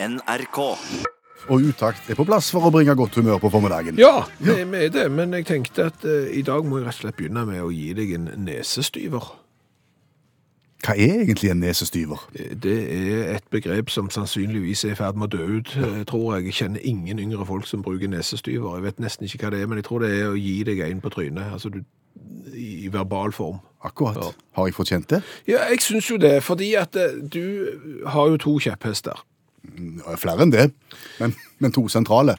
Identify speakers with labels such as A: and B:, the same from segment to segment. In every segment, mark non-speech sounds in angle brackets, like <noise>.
A: NRK.
B: Og utakt er på plass for å bringe godt humør på formiddagen.
C: Ja, vi er det, men jeg tenkte at eh, i dag må jeg rett og slett begynne med å gi deg en nesestyver.
B: Hva er egentlig en nesestyver?
C: Eh, Det er et begrep som sannsynligvis er i ferd med å dø ut, eh, tror jeg. Jeg kjenner ingen yngre folk som bruker nesestyver. Jeg vet nesten ikke hva det er, men jeg tror det er å gi deg en på trynet, altså du, i verbal form.
B: Akkurat.
C: Ja.
B: Har jeg fått kjent det?
C: Ja, jeg synes jo det, fordi at eh, du har jo to kjepphester.
B: Flere enn det, men, men to sentrale.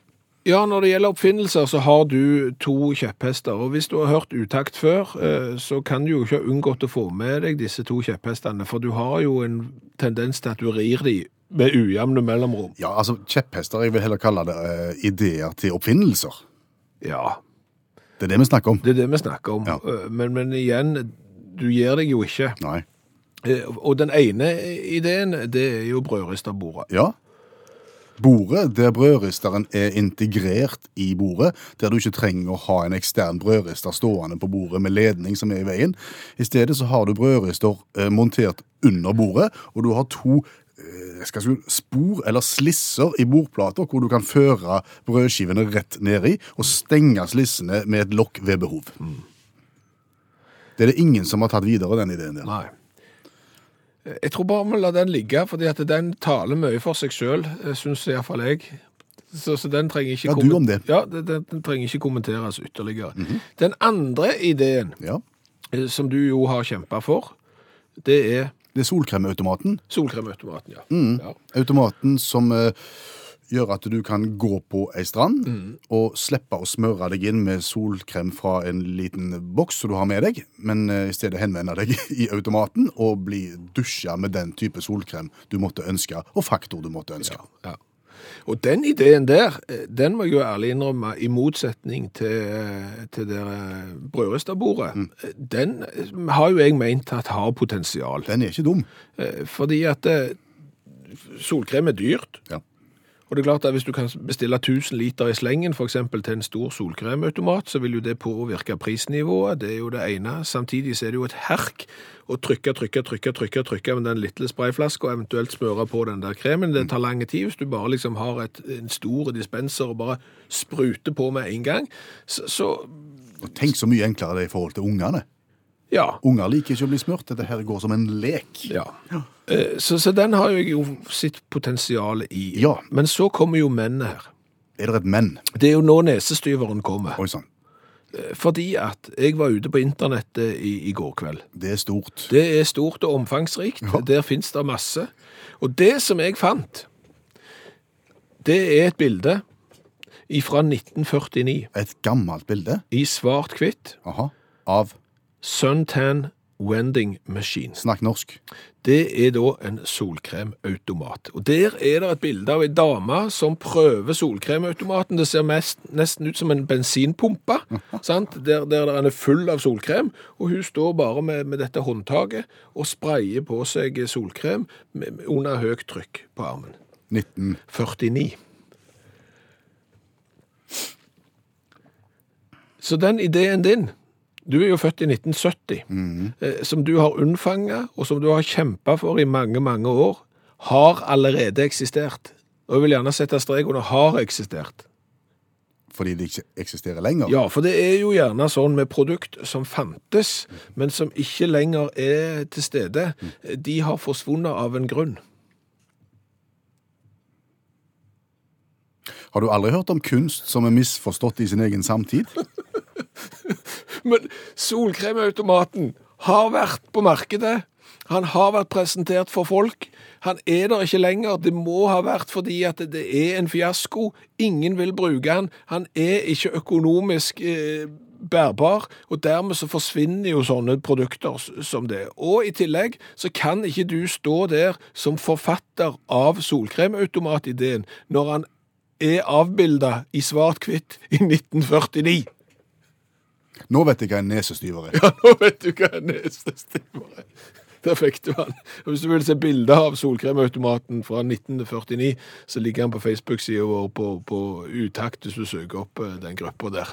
C: Ja, når det gjelder oppfinnelser, så har du to kjepphester. Og hvis du har hørt utakt før, eh, så kan du jo ikke ha unngått å få med deg disse to kjepphestene, for du har jo en tendens til at du rir de med ujevne mellomrom.
B: Ja, altså kjepphester, jeg vil heller kalle det eh, ideer til oppfinnelser.
C: Ja,
B: Det er det vi snakker om.
C: det er det vi snakker om.
B: Ja.
C: Eh, Men, men igjen, du gir deg jo ikke.
B: Nei.
C: Eh, Og den ene ideen, det er jo brødristerbordet.
B: Ja. Bordet, der brødristeren er integrert i bordet, der du ikke trenger å ha en ekstern brødrister stående på bordet med ledning som er i veien. I stedet så har du brødrister eh, montert under bordet, og du har to eh, si, spor eller slisser i bordplater hvor du kan føre brødskivene rett ned i og stenge slissene med et lokk ved behov. Det er det ingen som har tatt videre, den ideen der.
C: Nei. Eh, Jeg tror bare vi lar den ligge, fordi at den taler mye for seg sjøl, syns iallfall jeg. Så, så den trenger ikke
B: Ja, du om det.
C: Ja, den, den, trenger ikke kommenteres ytterligere. Den andre ideen,
B: Ja.
C: eh, som du jo har kjempa for, det er
B: Det er solkremautomaten.
C: solkremautomaten, ja.
B: Mm.
C: ja.
B: Automaten som eh, gjør at du kan gå på ei strand og slippe å smøre deg inn med solkrem fra en liten boks som du har med deg, men eh, i stedet henvende deg <laughs> i automaten og bli dusja med den type solkrem du måtte ønske, og faktor du måtte ønske.
C: Ja. Og den ideen der, eh, den må jeg jo ærlig innrømme, i motsetning til, eh, til det brødristerbordet,
B: Mm.
C: den har jo jeg ment at har potensial.
B: Den er ikke dum.
C: Fordi at solkrem er dyrt.
B: Ja.
C: Og det er klart at hvis du kan bestille 1000 liter i slengen, eksempel til en stor solkremautomat, så vil jo det påvirke prisnivået. Det er jo det ene. Samtidig er det jo et herk å trykke, trykke, trykke, trykke, trykke med den lille sprayflaska, og eventuelt smøre på den der kremen. Det tar lang tid. Hvis du bare liksom har et, en stor dispenser og bare spruter på med en gang, så, så
B: Og tenk så mye enklere det er i forhold til ungene.
C: Ja.
B: Unger liker ikke å bli smurt. Dette her går som en lek.
C: Ja. ja. Så, så den har jo sitt potensial i.
B: Ja.
C: Men så kommer jo mennene her.
B: Er det et men?
C: Det er jo nå nesestyveren kommer.
B: Oi sann.
C: Fordi at jeg var ute på internettet i, i går kveld.
B: Det er stort.
C: Det er stort og omfangsrikt.
B: Ja.
C: Der finnes det masse. Og det som jeg fant, det er et bilde fra 1949
B: Et gammelt bilde.
C: i svart-hvitt.
B: Aha. Av
C: Suntan Wending Machine.
B: Snakk norsk.
C: Det er da en solkremautomat. Og der er det et bilde av ei dame som prøver solkremautomaten. Det ser mest, nesten ut som en bensinpumpe, <laughs> sant? Der, der den er full av solkrem. Og hun står bare med, med dette håndtaket og sprayer på seg solkrem med, med- under høyt trykk på armen. 1949. Så den ideen din Du er jo født i 1970. Mm. Som du har unnfanget, og som du har kjempa for i mange, mange år, har allerede eksistert. Og jeg vil gjerne sette strek under 'har eksistert'.
B: Fordi det ikke eksisterer lenger.
C: Ja, for det er jo gjerne sånn med produkt som fantes, men som ikke lenger er til stede. De har forsvunnet av en grunn.
B: Har du aldri hørt om kunst som er misforstått i sin egen samtid? <laughs>
C: Men solkremautomaten har vært på markedet. Han har vært presentert for folk. Han er der ikke lenger. Det må ha vært fordi at det er en fiasko. Ingen vil bruke han. Han er ikke økonomisk eh, bærbar, og dermed så forsvinner jo sånne produkter som det. Og i tillegg så kan ikke du stå der som forfatter av solkremautomatideen når han er avbilda i svart-hvitt i 1949.
B: Nå vet jeg hva en nesestyver er. <laughs>
C: Ja, nå vet du hva en nesestyver er. Der fikk du han. Hvis du vil se bilder av solkremautomaten fra 1949, så ligger han på Facebook-sida vår på, på utakt hvis du søker opp eh, den gruppa der.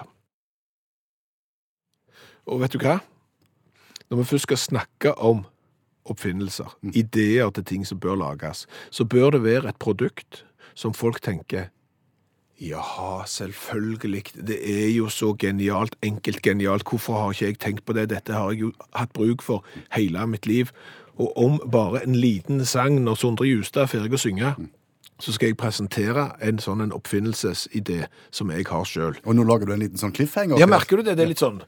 C: Og vet du hva? Når vi først skal snakke om oppfinnelser, ideer til ting som bør lages, så bør det være et produkt som folk tenker Jaha, selvfølgelig. Det er jo så genialt, enkelt genialt. Hvorfor har ikke jeg tenkt på det? Dette har jeg jo hatt bruk for hele mitt liv. Og om bare en liten sang når Sondre Justad er ferdig å synge, så skal jeg presentere en sånn en oppfinnelsesidé som jeg har sjøl.
B: Og nå lager du en liten sånn cliffhanger.
C: Ja, merker du det? Det er litt sånn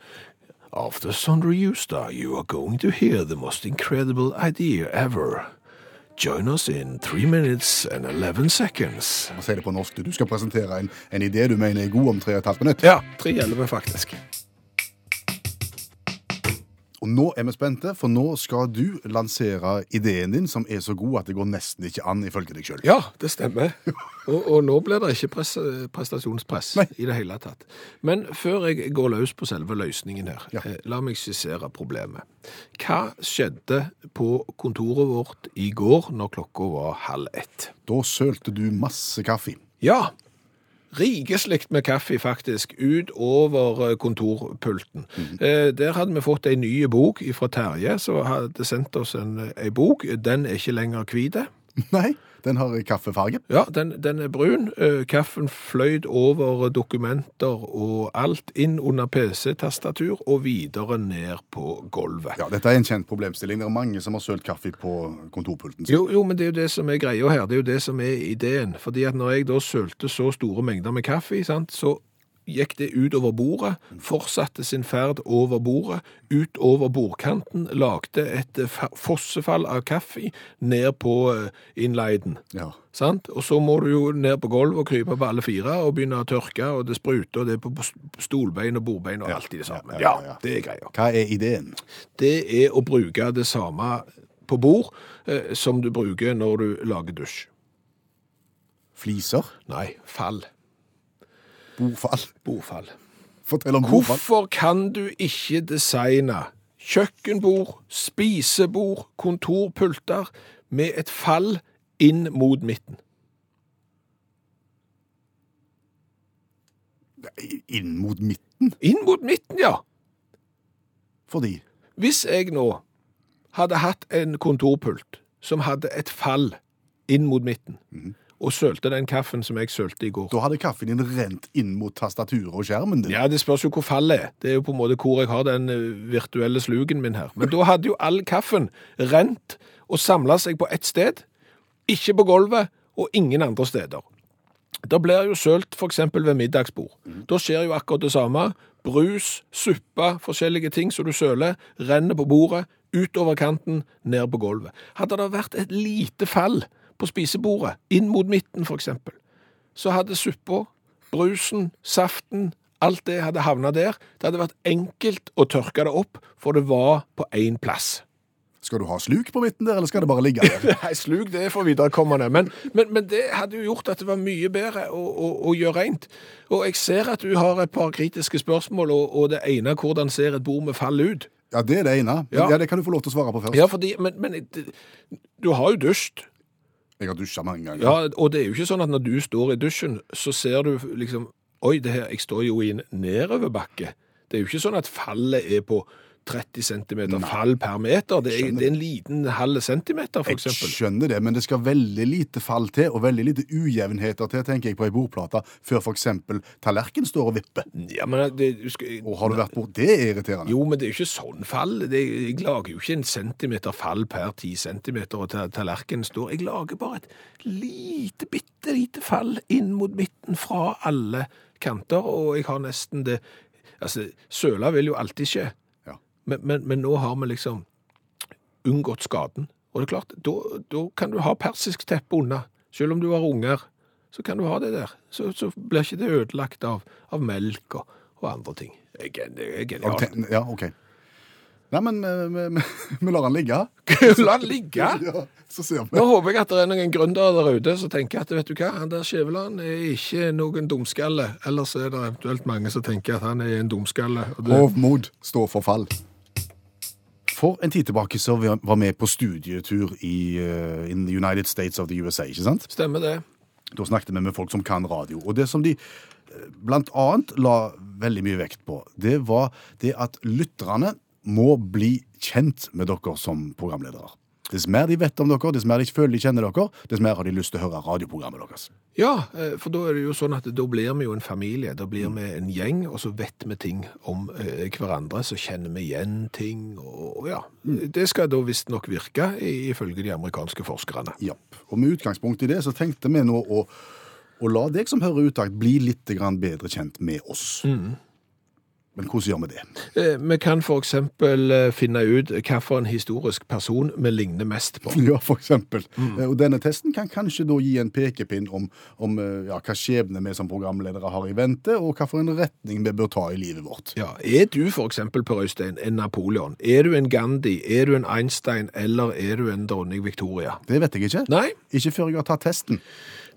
C: After Sondre Justad, you are going to hear the most incredible idea ever. Join us in 3 minutes and 11 seconds.
B: Si det på norsk. du. Skal presentere en, en idé du mener er god om tre og et halvt minutt.
C: Ja, 3.11 faktisk.
B: Og nå er vi spente, for nå skal du lansere ideen din, som er så god at det går nesten ikke an, ifølge deg sjøl.
C: Ja, det stemmer. <laughs> Og, og nå blir det ikke press, prestasjonspress
B: Nei.
C: i det hele tatt. Men før jeg går løs på selve løsningen her,
B: Ja.
C: eh, la meg skissere problemet. Hva skjedde på kontoret vårt i går når klokka var halv ett?
B: Da sølte du masse kaffe.
C: Ja, rikeslikt med kaffe faktisk, ut over Mm. kontorpulten. Eh, Der hadde vi fått en ny bok fra Terje, som hadde sendt oss en, eh, en bok. Den er ikke lenger hvite. <laughs>
B: Nei, den har kaffefarge.
C: Ja, den, den er brun. Eh, Kaffen fløyd over dokumenter og alt inn under PC-tastatur og videre ned på gulvet.
B: Ja, Dette er en kjent problemstilling. Det er mange som har sølt kaffe på kontorpulten sin.
C: Jo, jo, men det er jo det som er greia her. Det er jo det som er ideen. Fordi at når jeg da sølte så store mengder med kaffe, sant, så gikk det ut over bordet, fortsatte sin ferd over bordet, ut over bordkanten, lagde et eh, fossefall av kaffe ned på eh, innleiden.
B: Ja.
C: Sant? Og så må du jo ned på gulvet og krype på alle fire og begynne å tørke, og det spruter, og det er på stolbein og bordbein og alt i det samme.
B: ja, ja,
C: Ja,
B: ja.
C: det er greia.
B: Hva er ideen?
C: Det er å bruke det samme på bord eh, som du bruker når du lager dusj.
B: Fliser?
C: Nei, fall.
B: Bordfall?
C: Bordfall.
B: Fortell om bordfall.
C: Hvorfor kan du ikke designe kjøkkenbord, spisebord, kontorpulter med et fall inn mot midten?
B: Inn mot midten?
C: Inn mot midten, ja!
B: Fordi
C: Hvis jeg nå hadde hatt en kontorpult som hadde et fall inn mot midten, og sølte den kaffen som jeg sølte i går
B: da hadde kaffen din rent inn mot tastaturet og skjermen din.
C: Ja, det spørs jo hvor fallet er. Det er jo på en måte hvor jeg har den eh, virtuelle slugen min her. Men da hadde jo all kaffen rent og samla seg på ett sted, ikke på gulvet og ingen andre steder. Det blir jo sølt f.eks. ved middagsbord. Da skjer jo akkurat det samme. Brus, suppe, forskjellige ting som du søler, renner på bordet, utover kanten, ned på gulvet. Hadde det vært et lite fall på spisebordet, inn mot midten f.eks., så hadde suppa, brusen, saften, alt det hadde havna der. Det hadde vært enkelt å tørke det opp, for det var på én plass.
B: Skal du ha sluk på midten der, eller skal det bare ligge der? <laughs>
C: Nei, sluk det er for viderekommende. Men, men, men det hadde jo gjort at det var mye bedre å, å, å gjøre rent. Og jeg ser at du har et par kritiske spørsmål, og, og det ene hvordan ser et bord med fall ut?
B: Ja, det er det ene.
C: Ja.
B: Ja, Det kan du få lov til å svare på først.
C: Ja, fordi, men, men du har jo dusjt.
B: Jeg har dusja mange ganger.
C: Ja, og det er jo ikke sånn at når du står i dusjen, så ser du liksom Oi, det her, jeg står jo i en nedoverbakke. Det er jo ikke sånn at fallet er på 30 cm fall per meter. Det er, det er en liten halv centimeter, for
B: Jeg skjønner det, men det skal veldig lite fall til, og veldig lite ujevnheter til, tenker jeg, på ei bordplate, før eksempel tallerken står og vipper.
C: Ja, men det, du skal,
B: Og har du vært borti det er irriterende.
C: Jo, men det er jo ikke sånn fall. Det, jeg lager jo ikke en centimeter fall per 10 centimeter, og ta- tallerkenen står. Jeg lager bare et lite, bitte lite fall inn mot midten fra alle kanter, og jeg har nesten det Altså, søla vil jo alltid skje. Men, men, men nå har vi liksom unngått skaden. Og det er klart, da, kan du ha persisk teppe unna. Selv om du har unger, så kan du ha det der. Så, så blir ikke det ødelagt av, av melk og, og andre ting. Det er genialt.
B: Okay. Ja, OK. Nei, men <laughs> vi- lar den ligge. <laughs>
C: La den ligge! <laughs>
B: Ja, så ser vi.
C: Nå håper jeg at det er noen gründere der ute som tenker at vet du hva, han der Skjæveland er ikke noen dumskalle. Ellers er det eventuelt mange som tenker at han er en dumskalle. Og det,
B: Hovmod står for fall. For en tid tilbake så var vi på studietur i uh, in the United States of the USA, ikke sant?
C: stemmer det.
B: Da snakket vi med folk som kan radio. Og det som de eh, blant annet la veldig mye vekt på, det var det at lytterne må bli kjent med dere som programledere. Dess mer de vet om dere, dess mer de føler de kjenner dere, dess mer har de lyst til å høre radioprogrammet deres.
C: Ja, eh, for da er det jo sånn at da blir vi jo en familie, da blir vi en gjeng, og så vet vi ting om eh, hverandre, så kjenner vi igjen ting, og ja. Det skal da visstnok virke, ifølge de amerikanske forskerne.
B: Ja, Og med utgangspunkt i det så tenkte vi nå å, å la deg som hører utakt bli litt grann bedre kjent med oss. Men hvordan gjør vi det?
C: Eh, Vi kan eksempel eh, finne ut hva for en historisk person vi ligner mest på. <laughs>
B: Ja, for eksempel. Eh, Og denne testen kan kanskje da gi en pekepinn om, om ja, hva skjebne vi som programledere har i vente, og hva for en retning vi bør ta i livet vårt.
C: Ja, Er du eksempel, Per Øystein, en Napoleon? Er du en Gandhi? Er du en Einstein? Eller er du en dronning Victoria?
B: Det vet jeg ikke.
C: Nei,
B: Ikke før jeg har tatt testen.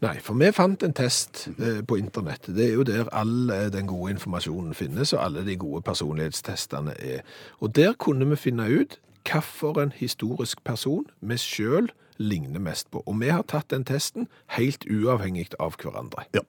C: Nei, for vi fant en test eh, på internett. Det er jo der all eh, den gode informasjonen finnes, og alle de gode personlighetstestene er. Og der kunne vi finne ut hvilken historisk person vi sjøl ligner mest på. Og vi har tatt den testen helt uavhengig av hverandre.
B: Ja.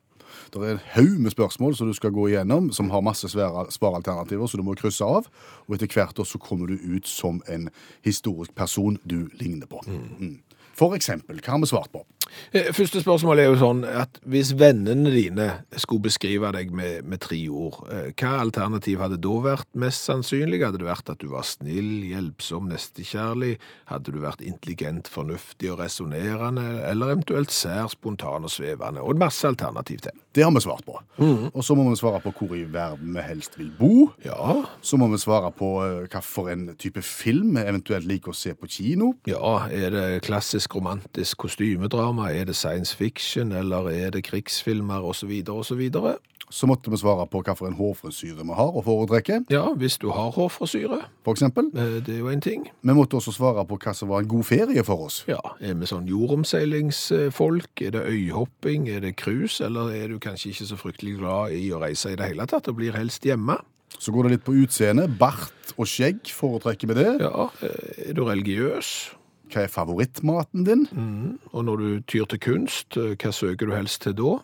B: Det er en haug med spørsmål som du skal gå igjennom, som har masse svære svaralternativer, så du må krysse av. Og etter hvert år så kommer du ut som en historisk person du ligner på. Mm. For eksempel, hva har vi svart på?
C: Eh, Første spørsmål er jo sånn at hvis vennene dine skulle beskrive deg med, med tre ord, eh, hva alternativ hadde da vært mest sannsynlig? Hadde det vært at du var snill, hjelpsom, nestekjærlig? Hadde du vært intelligent, fornuftig og resonnerende? Eller eventuelt sær, spontan og svevende? Og masse alternativ til.
B: Det har vi svart på. Og så må vi svare på hvor i verden vi helst vil bo.
C: Ja,
B: Så må vi svare på eh, hva for en type film vi eventuelt liker å se på kino.
C: ja, er det klassisk romantisk kostymedrama? Er det science fiction? Eller er det krigsfilmer? Og så videre, og
B: så måtte vi svare på hva for en hårfrisyre vi har å foretrekke,
C: Ja, hvis du har hårfrisyre,
B: for eksempel.
C: eh, det er jo en ting.
B: Vi måtte også svare på hva som var en god ferie for oss.
C: Ja, er vi sånn jordomseilingsfolk? Er det øyhopping? Er det cruise? Eller er du kanskje ikke så fryktelig glad i å reise i det hele tatt, og blir helst hjemme?
B: Så går det litt på utseende. Bart og skjegg, foretrekker vi det?
C: Ja, eh, er du religiøs?
B: Hva er favorittmaten din?
C: Og når du tyr til kunst, eh, hva søker du helst til da?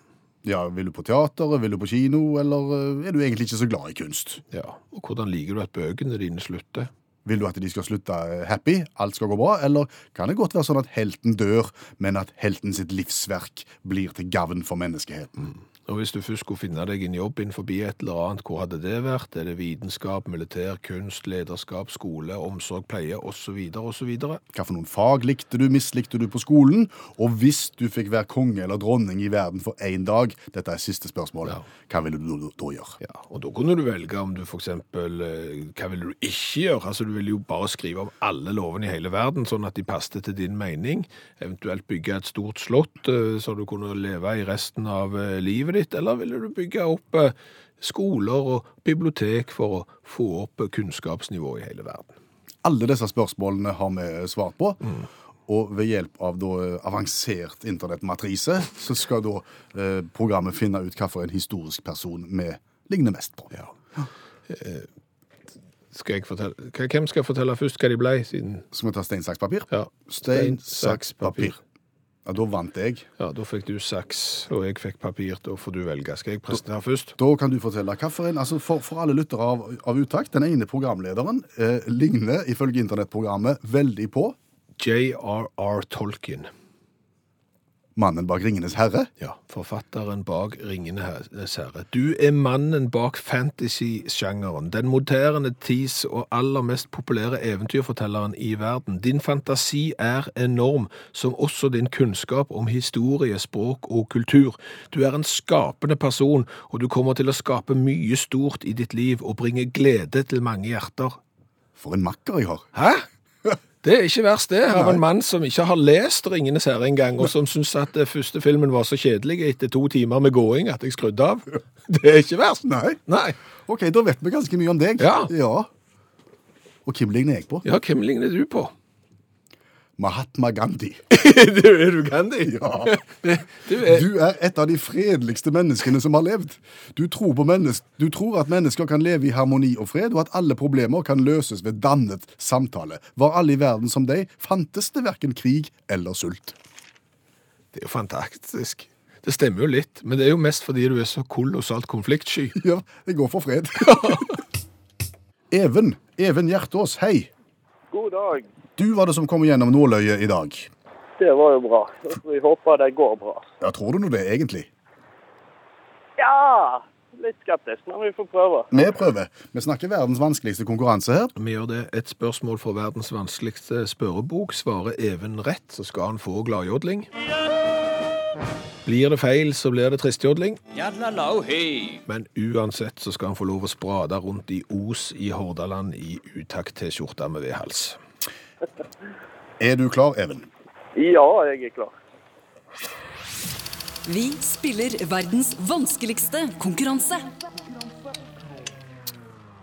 B: Ja, Vil du på teateret, vil du på kino, eller eh, er du egentlig ikke så glad i kunst?
C: Ja, og hvordan liker du at bøkene dine slutter?
B: Vil du at de skal slutte eh, happy, alt skal gå bra, eller kan det godt være sånn at helten dør, men at helten sitt livsverk blir til gavn for menneskeheten?
C: Og hvis du først skulle finne deg en jobb innenfor et eller annet, hvor hadde det vært? Er det vitenskap, militær, kunst, lederskap, skole, omsorg, pleie, osv., osv.?
B: Hva for noen fag likte du, mislikte du på skolen? Og hvis du fikk være konge eller dronning i verden for én dag, dette er siste spørsmål,
C: Ja.
B: hva ville du da- gjøre?
C: Ja, og da kunne du velge om du eksempel, eh, hva ville du ikke gjøre? Altså du ville jo bare skrive om alle lovene i hele verden, sånn at de passte til din mening. Eventuelt bygge et stort slott, eh, så du kunne leve i resten av eh, livet ditt, eller ville du bygge opp eh, skoler og bibliotek for å få opp eh, kunnskapsnivået i hele verden?
B: Alle disse spørsmålene har vi svart på. Og ved hjelp av da avansert internettmatrise, så skal da eh, programmet finne ut hva for en historisk person vi ligner mest på.
C: Eh, Skal fortelle, hvem skal fortelle først hva de ble, siden
B: Skal vi ta stein, saks, papir?
C: Ja.
B: Stein, saks, papir. Ja, da vant jeg.
C: Ja, da fikk du saks, og jeg fikk papir. Da får du velge. Skal jeg presentere først?
B: Da kan du fortelle hvilken altså for, for alle lyttere av, av uttak, den ene programlederen eh, ligner ifølge internettprogrammet veldig på
C: J.R.R. Tolkien.
B: Mannen bak Ringenes herre.
C: Ja, forfatteren bak Ringenes herre. Du er mannen bak fantasy-sjangeren, den moderne tids og aller mest populære eventyrfortelleren i verden. Din fantasi er enorm, som også din kunnskap om historie, språk og kultur. Du er en skapende person, og du kommer til å skape mye stort i ditt liv og bringe glede til mange hjerter.
B: For en makker jeg har.
C: Hæ? Det er ikke verst det, av en mann som ikke har lest Ringenes herre engang, og som syns at eh, første filmen var så kjedelig etter to timer med gåing at jeg skrudde av. Det er ikke verst.
B: Nei.
C: Nei.
B: Ok, da vet vi ganske mye om deg.
C: Ja.
B: Og hvem ligner jeg på?
C: Ja, hvem ligner du på?
B: Mahatma Gandhi. <laughs>
C: du, er du Gandhi?
B: Ja.
C: Du er
B: Du er et av de fredeligste menneskene som har levd. Du tror, du tror at mennesker kan leve i harmoni og fred, og at alle problemer kan løses ved dannet samtale. Var alle i verden som deg, fantes det verken krig eller sult.
C: Det er jo fantastisk. Det stemmer jo litt, men det er jo mest fordi du er så kolossalt konfliktsky. <laughs>
B: Ja, jeg går for fred. <laughs> Even, Even Hjertås, hei.
A: God dag.
B: Du var det som kom gjennom nåløyet i dag.
A: Det var jo bra. Vi håper det går bra.
B: Ja, Tror du nå det, egentlig?
A: Ja, litt skeptisk, men vi får prøve.
B: Vi prøver. Vi snakker verdens vanskeligste konkurranse her.
C: Vi gjør det. Et spørsmål for verdens vanskeligste spørrebok. Svarer Even rett, så skal han få gladjodling. Blir det feil, så blir det tristjodling. Men uansett så skal han få lov å sprade rundt i Os i Hordaland i utakt-T-skjorte med vedhals. <laughs>
B: Er du klar, Even?
A: Ja, jeg er klar.
D: Vi spiller verdens vanskeligste konkurranse.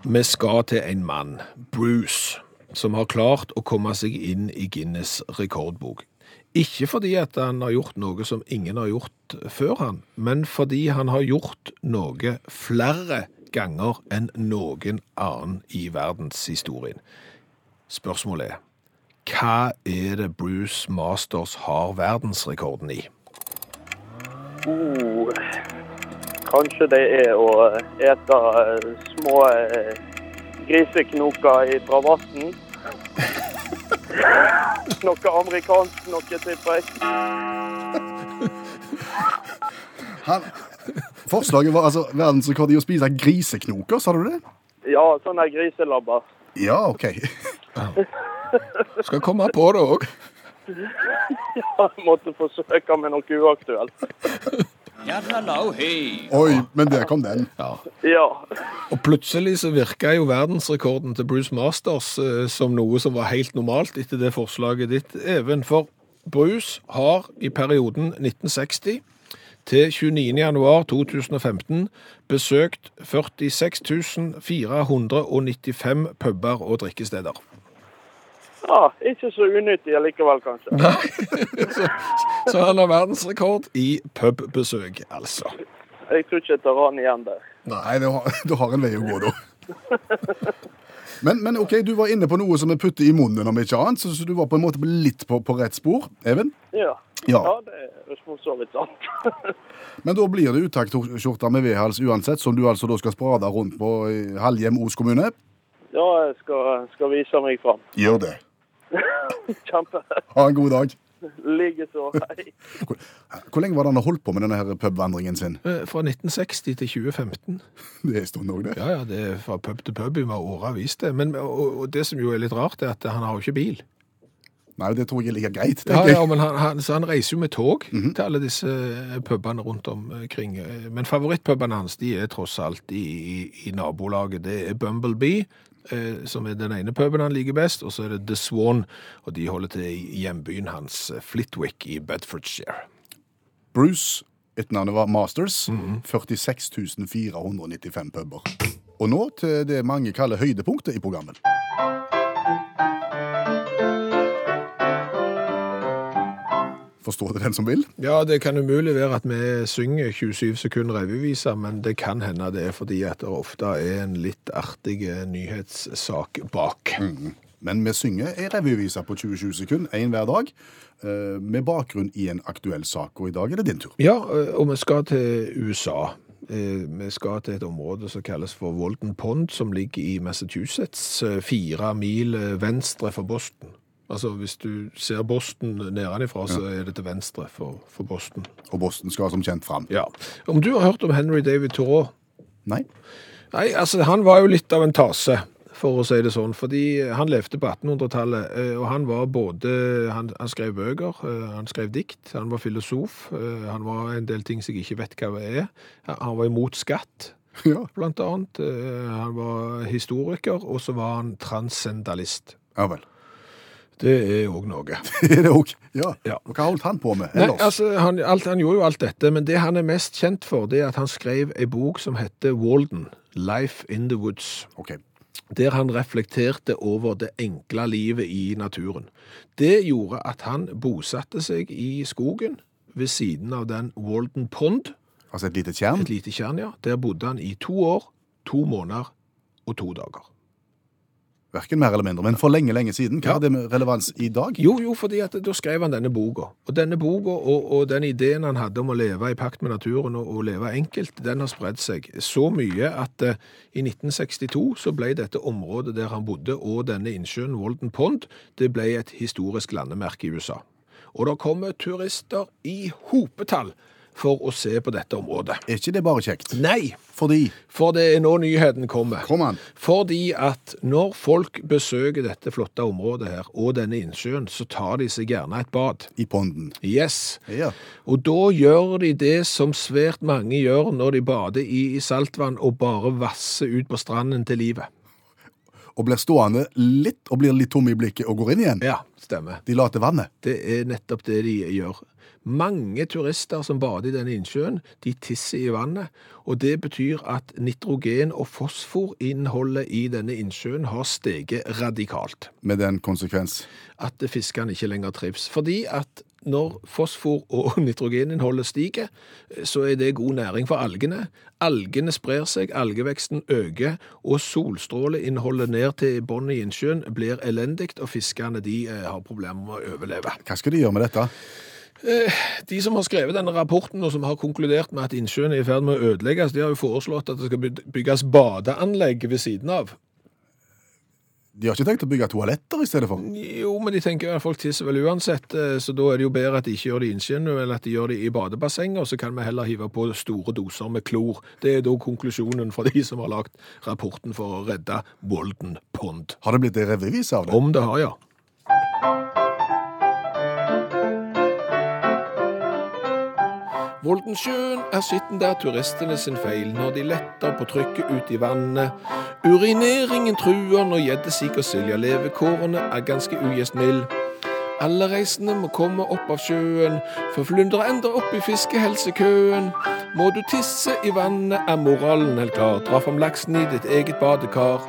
C: Vi skal til en mann, Bruce, som har klart å komme seg inn i Guinness rekordbok. Ikke fordi at han har gjort noe som ingen har gjort før han, men fordi han har gjort noe flere ganger enn noen annen i verdenshistorien. Spørsmålet er, hva er det Bruce Masters har verdensrekorden i?
A: Oh, kanskje det er å ete eh, små eh, griseknoker fra vassen. <laughs> Noe amerikansk noe, tipper jeg.
B: Han, forslaget var altså verdensrekord i å spise griseknoker, sa du det?
A: Ja, sånne griselabber.
B: Ja, OK.
C: Skal komme på det òg. <laughs>
A: Ja, måtte forsøke med noe uaktuelt.
B: Oi, men der kom den.
C: Ja.
A: Ja.
C: Og plutselig så virka jo verdensrekorden til Bruce Masters eh, som noe som var helt normalt etter det forslaget ditt, Even. For Bruce har i perioden 1960 til 29. januar 2015 besøkt 46 495 puber og drikkesteder.
A: Ja. Ikke så unyttig allikevel, kanskje. <laughs>
C: så, så han har verdensrekord i pubbesøk, altså.
A: Jeg tror ikke jeg tar han igjen der.
B: Nei, du har, du har en vei å gå, da. Men, men OK, du var inne på noe som vi putter i munnen, om ikke annet, så, så du var på en måte litt på, på rett spor. Even?
A: Ja.
B: Ja.
A: Ja, det er så vidt sant. <laughs>
B: Men da blir det uttaksskjorta med vedhals uansett, som du altså da skal sprade rundt på Halhjem Os kommune.
A: Ja, jeg skal, skal vise meg fram.
B: Gjør det. <laughs>
A: Kjempe.
B: Ha en god dag.
A: Likeså. Hei.
B: Hvor, hvor lenge var det han holdt på med denne her pubvandringen sin?
C: Eh, Fra 1960 til 2015. <laughs>
B: Det er en stund òg, det.
C: Ja, ja, det er fra pub til pub i årevis, det. Men, og, og det som jo er litt rart, er at han har jo ikke bil.
B: Nei, det tror jeg er like greit.
C: Ja, ja, men han, han, så han reiser jo med tog til alle disse eh, pubene rundt omkring. Eh, Men favorittpubene hans de er tross alt i, i, i nabolaget. Det er Bumblebee, som er den ene puben han liker best, og så er det The Swan, og de holder til i hjembyen hans, eh, Flitwick i Bedfordshire.
B: Bruce, etternavnet var Masters. 46 495 puber. Og nå til det mange kaller høydepunktet i programmet. Forstår det den som vil?
C: Ja, det kan umulig være at vi synger 27 sekunder revyvise, men det kan hende det er fordi at det ofte er en litt artig nyhetssak bak.
B: Men vi synger ei revyvise på 27 sekunder, én hver dag, eh, med bakgrunn i en aktuell sak. Og i dag er det din tur.
C: Ja, eh, og vi skal til USA. Eh, Vi skal til et område som kalles for Walden Pond, som ligger i Massachusetts, eh, fire mil eh, venstre for Boston. Altså, hvis du ser Boston nedenifra, så er det til venstre for, for Boston.
B: Og Boston skal som kjent fram.
C: Ja. Om du har hørt om Henry David Thoreau?
B: Nei?
C: Nei, altså, han var jo litt av en tase, for å si det sånn, fordi han levde på 1800-tallet, eh, og han var både, han, han skrev bøker, eh, han skrev dikt, han var filosof, eh, han var en del ting som jeg ikke vet hva det er. Han var imot skatt, <laughs>
B: Ja.
C: blant annet. Han var historiker, og så var han transcendalist.
B: Ja vel.
C: Det er òg noe. <laughs>
B: Det er det òg. Ja.
C: Ja.
B: Og hva holdt han på med
C: Nei, altså, han, alt, han gjorde jo alt dette, men det han er mest kjent for, det er at han skrev ei bok som heter Walden, Life in the Woods.
B: Okay.
C: der han reflekterte over det enkle livet i naturen. Det gjorde at han bosatte seg i skogen ved siden av den Walden Pond,
B: Altså et lite tjern?
C: et lite tjern, ja. Der bodde han i to år, to måneder og to dager.
B: Verken mer eller mindre, men for lenge, lenge siden. Hva
C: Ja.
B: har det med relevans i dag?
C: Jo, jo, fordi at da skrev han denne boka. Og denne boka og, og den ideen han hadde om å leve i pakt med naturen og, og leve enkelt, den har spredd seg så mye at eh, i 1962 så ble dette området der han bodde og denne innsjøen, Walden Pond, det ble et historisk landemerke i USA. Og det kommer turister i hopetall for å se på dette området.
B: Er ikke det bare kjekt?
C: Nei,
B: Fordi
C: for det er nå nyheten kommer.
B: Kom an.
C: Fordi at når folk besøker dette flotte området her, og denne innsjøen, så tar de seg gjerne et bad.
B: i ponden.
C: Yes.
B: Ja.
C: Og da gjør de det som svært mange gjør når de bader i saltvann og bare vasser ut på stranden til livet.
B: Og blir stående litt, og blir litt tom i blikket og går inn igjen.
C: Ja, stemmer.
B: De later vannet.
C: Det er nettopp det de gjør. Mange turister som bader i denne innsjøen, de tisser i vannet, og det betyr at nitrogen- og fosforinnholdet i denne innsjøen har steget radikalt.
B: Med den konsekvens.
C: At fiskene ikke lenger trives. Fordi at når fosfor- og <laughs> nitrogeninnholdet stiger, så er det god næring for algene. Algene sprer seg, algeveksten øker, og solstråleinnholdet ned til bunnen i innsjøen blir elendig, og fiskene de eh, har problemer med å overleve.
B: Hva skal de gjøre med dette?
C: De som har skrevet denne rapporten, og som har konkludert med at innsjøen er i ferd med å ødelegges, de har jo foreslått at det skal bygges badeanlegg ved siden av.
B: De har ikke tenkt å bygge toaletter i stedet for?
C: Jo, men de tenker at folk tisser vel uansett, eh, så da er det jo bedre at de ikke gjør det i innsjøen, eller at de gjør det i badebassenget, og så kan vi heller hive på store doser med klor. Det er da konklusjonen fra de som har lagt rapporten for å redde Walden Pond.
B: Har det blitt en av det?
C: Om det har, ja. Voldensjøen er skitten der turistene sin feil når de letter på trykket ut i vannet. Urineringen truer når gjeddesik og silja levekårene er ganske ugjestmild. Alle reisende må komme opp av sjøen, for flunder ender opp i fiskehelsekøen. Må du tisse i vannet, er moralen helt klar. Dra fram laksen i ditt eget badekar.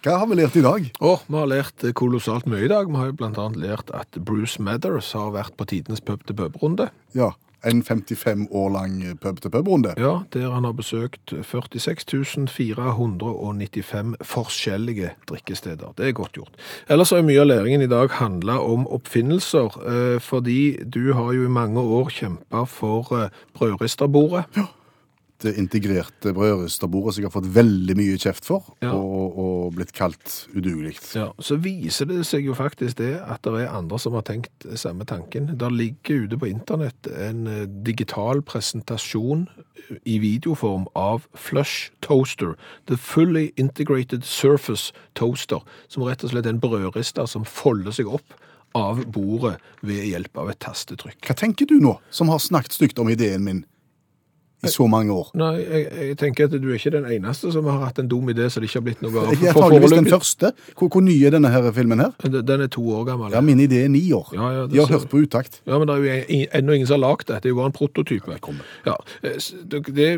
B: Hva har vi lært i dag?
C: Oh, vi har lært kolossalt mye i dag. Vi har jo annet lært at Bruce Mathers har vært på tidenes pub-til-pub-runde.
B: Ja, en 55 år lang pub-til-pub-runde.
C: Ja, der han har besøkt 46 495 forskjellige drikkesteder. Det er godt gjort. Ellers har mye av læringen i dag handla om oppfinnelser, eh, fordi du har jo i mange år kjempa for brødristerbordet.
B: brødristerbordet. Integrerte brødristerbordet som jeg har fått veldig mye kjeft for,
C: Ja.
B: og, og blitt kalt udugelig.
C: Ja, så viser det seg jo faktisk det at det er andre som har tenkt samme tanken. Der ligger ute på internett en eh, digital presentasjon i videoform av Flush Toaster, The Fully Integrated Surface Toaster, som rett og slett er en brødrister som folder seg opp av bordet ved hjelp av et tastetrykk.
B: Hva tenker du nå, som har snakket stygt om ideen min i så mange år?
C: Nei, jeg, jeg tenker at du er ikke den eneste som har hatt en dum idé så det ikke har blitt noe av.
B: Jeg er
C: For
B: antageligvis den første. Hvor, hvor ny er denne her filmen her?
C: Den er to år gammel.
B: Ja, min idé er ni år.
C: Ja, ja,
B: De har hørt på utakt.
C: Ja, men det er jo ennå ingen som har lagd det. Det er jo bare en prototype. Ja, det s- det det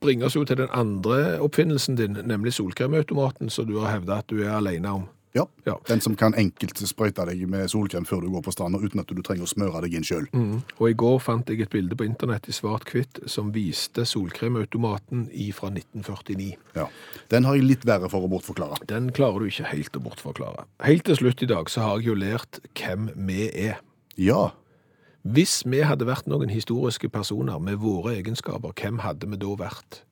C: bringer oss jo til den andre oppfinnelsen din, nemlig solkremautomaten, som du har hevda at du er alene om.
B: Ja.
C: Ja.
B: Den som kan enkelt sprøyte deg med solkrem før du går på stranda, uten at du trenger å smøre deg inn sjøl.
C: Og i går fant jeg et bilde på internett i svart-hvitt som viste solkremautomaten fra 1949.
B: Ja. Den har jeg litt verre for å bortforklare.
C: Den klarer du ikke helt å bortforklare. Helt til slutt i dag så har jeg jo lært hvem vi er.
B: Ja.
C: Hvis vi hadde vært noen historiske personer med våre egenskaper, hvem hadde vi da vært?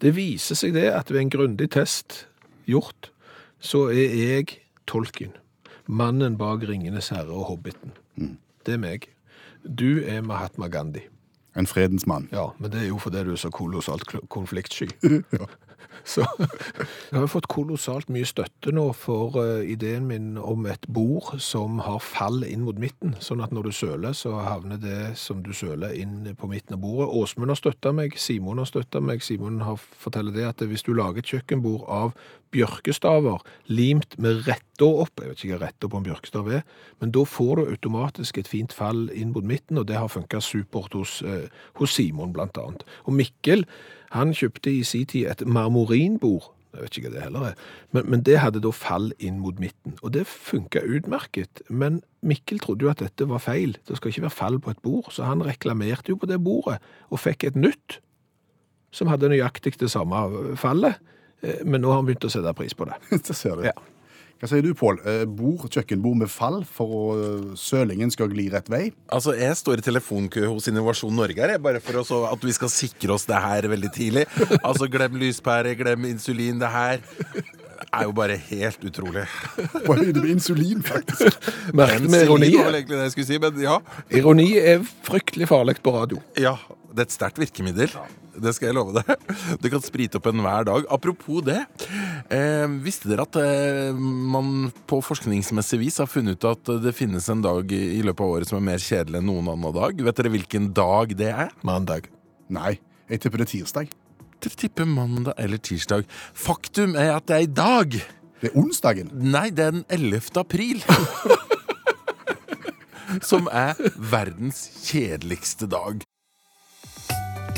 C: Det viser seg det at ved en grundig test gjort, så er jeg tolken. Mannen bak Ringenes herre og Hobbiten. Det er meg. Du er Mahatma Gandhi.
B: En fredens mann.
C: Ja, men det er jo fordi du er så kolossalt konfliktsky. <laughs> Så jeg har fått kolossalt mye støtte nå for uh, ideen min om et bord som har fall inn mot midten, sånn at når du søler, så havner det som du søler inn på midten av bordet. Åsmund har støtta meg, Simon har støtta meg. Simon har forteller det at hvis du lager et kjøkkenbord av bjørkestaver limt med retta opp, jeg vet ikke hva retta på en bjørkestav er, men da får du automatisk et fint fall inn mot midten, og det har funka supert hos, eh, hos Simon blant annet. Og Mikkel, han kjøpte i sin tid et marmorinbord. Jeg vet ikke hva det heller er. Men, men det hadde da fall inn mot midten. Og det funka utmerket. Men Mikkel trodde jo at dette var feil. Det skal ikke være fall på et bord. Så han reklamerte jo på det bordet, og fikk et nytt som hadde nøyaktig det samme fallet. Eh, Men nå har han begynt å sette pris på det. <laughs>
B: Det ser du.
C: Ja.
B: Hva sier du, Pål? Eh, Bord, kjøkkenbord med fall for å eh, sølingen skal gli rett vei?
E: Altså, Jeg står i telefonkø hos Innovasjon Norge her, bare for at vi skal sikre oss det her veldig tidlig. Altså, Glem lyspære, glem insulin. Det her er jo bare helt utrolig.
B: På høyde med insulin, faktisk.
C: Merket med ironi.
E: Var egentlig det jeg skulle si, men ja.
C: Ironi er fryktelig farlig på radio.
E: Ja, det er et sterkt virkemiddel. Det skal jeg love deg. Det kan sprite opp en hver dag. Apropos det. Eh, visste dere at eh, man på forskningsmessig vis har funnet ut at det finnes en dag i i løpet av året som er mer kjedelig enn noen annen dag? Vet dere hvilken dag det er?
C: Mandag.
B: Nei, jeg tipper det er tirsdag.
E: Dere tipper mandag eller tirsdag. Faktum er at det er i dag.
B: Det er onsdagen.
E: Nei, det er den 11. april. <laughs> Som er verdens kjedeligste dag.